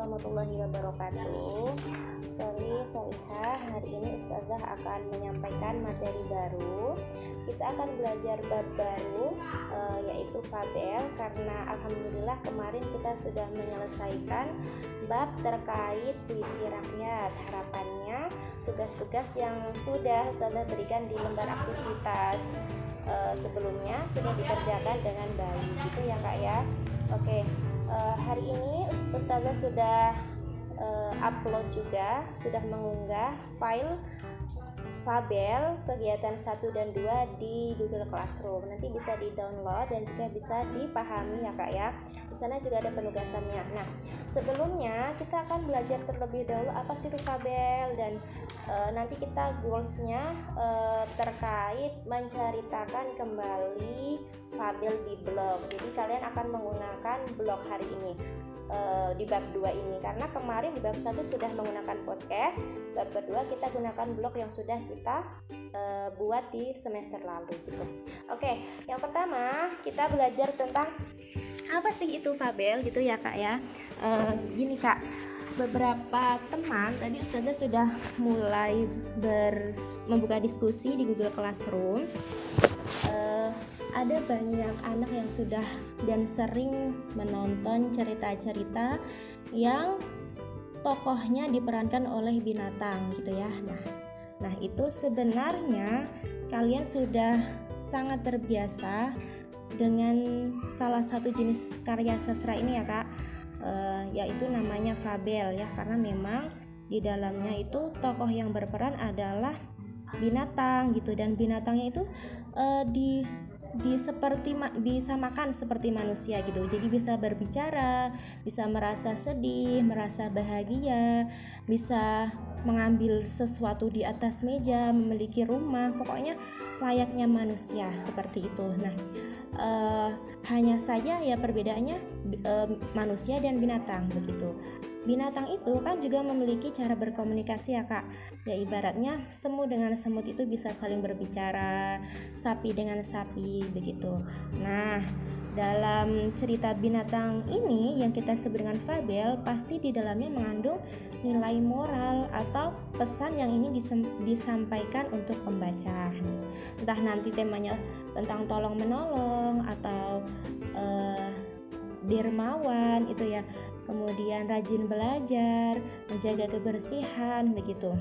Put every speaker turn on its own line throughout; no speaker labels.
warahmatullahi wabarakatuh. Sorry Solihah, hari ini Ustazah akan menyampaikan materi baru. Kita akan belajar bab baru uh, yaitu fabel Karena Alhamdulillah kemarin kita sudah menyelesaikan bab terkait puisi rakyat. Harapannya tugas-tugas yang sudah Ustazah berikan di lembar aktivitas uh, sebelumnya sudah dikerjakan dengan baik. Gitu ya kak ya. Oke, uh, hari ini Ustazah sudah uh, upload juga, sudah mengunggah file Fabel kegiatan 1 dan 2 di Google Classroom. Nanti bisa di-download dan juga bisa dipahami ya Kak ya. Di sana juga ada penugasannya. Nah, sebelumnya kita akan belajar terlebih dahulu apa sih itu Fabel dan e, nanti kita goalsnya e, terkait menceritakan kembali Fabel di blog. Jadi kalian akan menggunakan blog hari ini uh, di bab 2 ini karena kemarin di bab 1 sudah menggunakan podcast bab kedua kita gunakan blog yang sudah kita uh, buat di semester lalu gitu oke yang pertama kita belajar tentang apa sih itu fabel gitu ya kak ya. Uh, gini kak. Beberapa teman tadi ustazah sudah mulai ber membuka diskusi di Google Classroom. Uh, ada banyak anak yang sudah dan sering menonton cerita-cerita yang tokohnya diperankan oleh binatang gitu ya. Nah, nah itu sebenarnya kalian sudah sangat terbiasa dengan salah satu jenis karya sastra ini ya kak, e, yaitu namanya fabel ya karena memang di dalamnya itu tokoh yang berperan adalah binatang gitu. Dan binatangnya itu e, di disamakan seperti manusia gitu. Jadi bisa berbicara, bisa merasa sedih, merasa bahagia, bisa mengambil sesuatu di atas meja, memiliki rumah, pokoknya layaknya manusia seperti itu. Nah, uh, hanya saja ya perbedaannya uh, manusia dan binatang begitu. Binatang itu kan juga memiliki cara berkomunikasi ya kak. Ya ibaratnya semut dengan semut itu bisa saling berbicara sapi dengan sapi begitu. Nah dalam cerita binatang ini yang kita sebut dengan fabel pasti di dalamnya mengandung nilai moral atau pesan yang ingin disampaikan untuk pembaca. Entah nanti temanya tentang tolong menolong atau uh, dermawan itu ya kemudian rajin belajar, menjaga kebersihan begitu.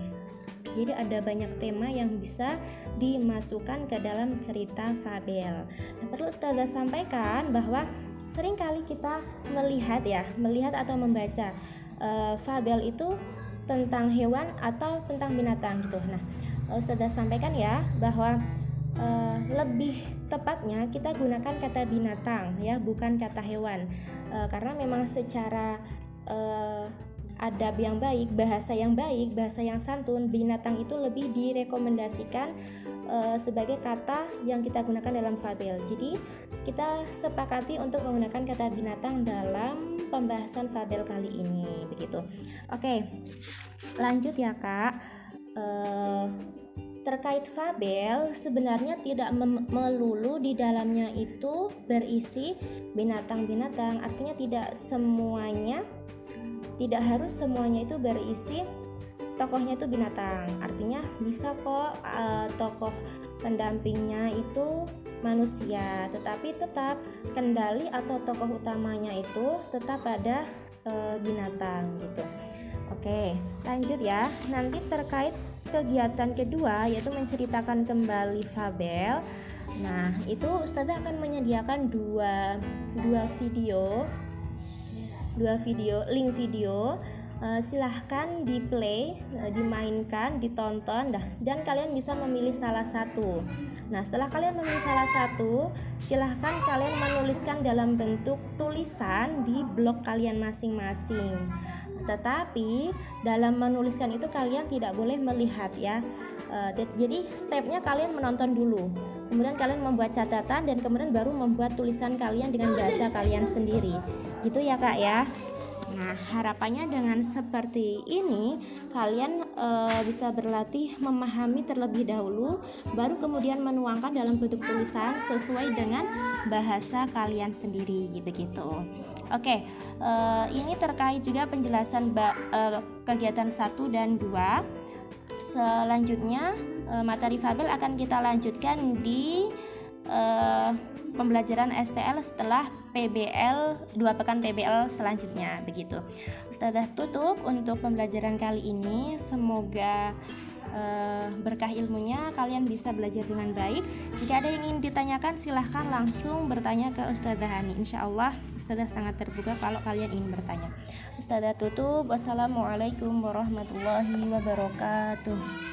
Jadi ada banyak tema yang bisa dimasukkan ke dalam cerita fabel. Nah, perlu Ustazah sampaikan bahwa sering kali kita melihat ya, melihat atau membaca uh, fabel itu tentang hewan atau tentang binatang gitu. Nah, Ustazah sampaikan ya bahwa uh, lebih tepatnya kita gunakan kata binatang ya bukan kata hewan. Uh, karena memang secara uh, adab yang baik bahasa yang baik bahasa yang santun binatang itu lebih direkomendasikan uh, sebagai kata yang kita gunakan dalam fabel. Jadi kita sepakati untuk menggunakan kata binatang dalam pembahasan fabel kali ini begitu. Oke lanjut ya kak. Uh, terkait fabel sebenarnya tidak melulu di dalamnya itu berisi binatang-binatang. Artinya tidak semuanya tidak harus semuanya itu berisi tokohnya itu binatang. Artinya bisa kok uh, tokoh pendampingnya itu manusia. Tetapi tetap kendali atau tokoh utamanya itu tetap ada uh, binatang gitu. Oke lanjut ya. Nanti terkait kegiatan kedua yaitu menceritakan kembali fabel. Nah, itu Ustazah akan menyediakan dua dua video. Dua video link video. Uh, silahkan di play uh, dimainkan ditonton dah. Dan kalian bisa memilih salah satu. Nah setelah kalian memilih salah satu silahkan kalian menuliskan dalam bentuk tulisan di blog kalian masing-masing tetapi dalam menuliskan itu kalian tidak boleh melihat ya. Uh, jadi stepnya kalian menonton dulu. Kemudian kalian membuat catatan dan kemudian baru membuat tulisan kalian dengan bahasa kalian sendiri. Gitu ya, Kak ya. Nah, harapannya dengan seperti ini kalian e, bisa berlatih memahami terlebih dahulu baru kemudian menuangkan dalam bentuk tulisan sesuai dengan bahasa kalian sendiri begitu. Oke, e, ini terkait juga penjelasan ba, e, kegiatan 1 dan 2. Selanjutnya e, materi fabel akan kita lanjutkan di e, pembelajaran STL setelah PBL dua pekan PBL selanjutnya begitu. Ustazah tutup untuk pembelajaran kali ini. Semoga uh, berkah ilmunya kalian bisa belajar dengan baik. Jika ada yang ingin ditanyakan silahkan langsung bertanya ke Ustazah Hani. Insya Allah Ustazah sangat terbuka kalau kalian ingin bertanya. Ustazah tutup. Wassalamualaikum warahmatullahi wabarakatuh.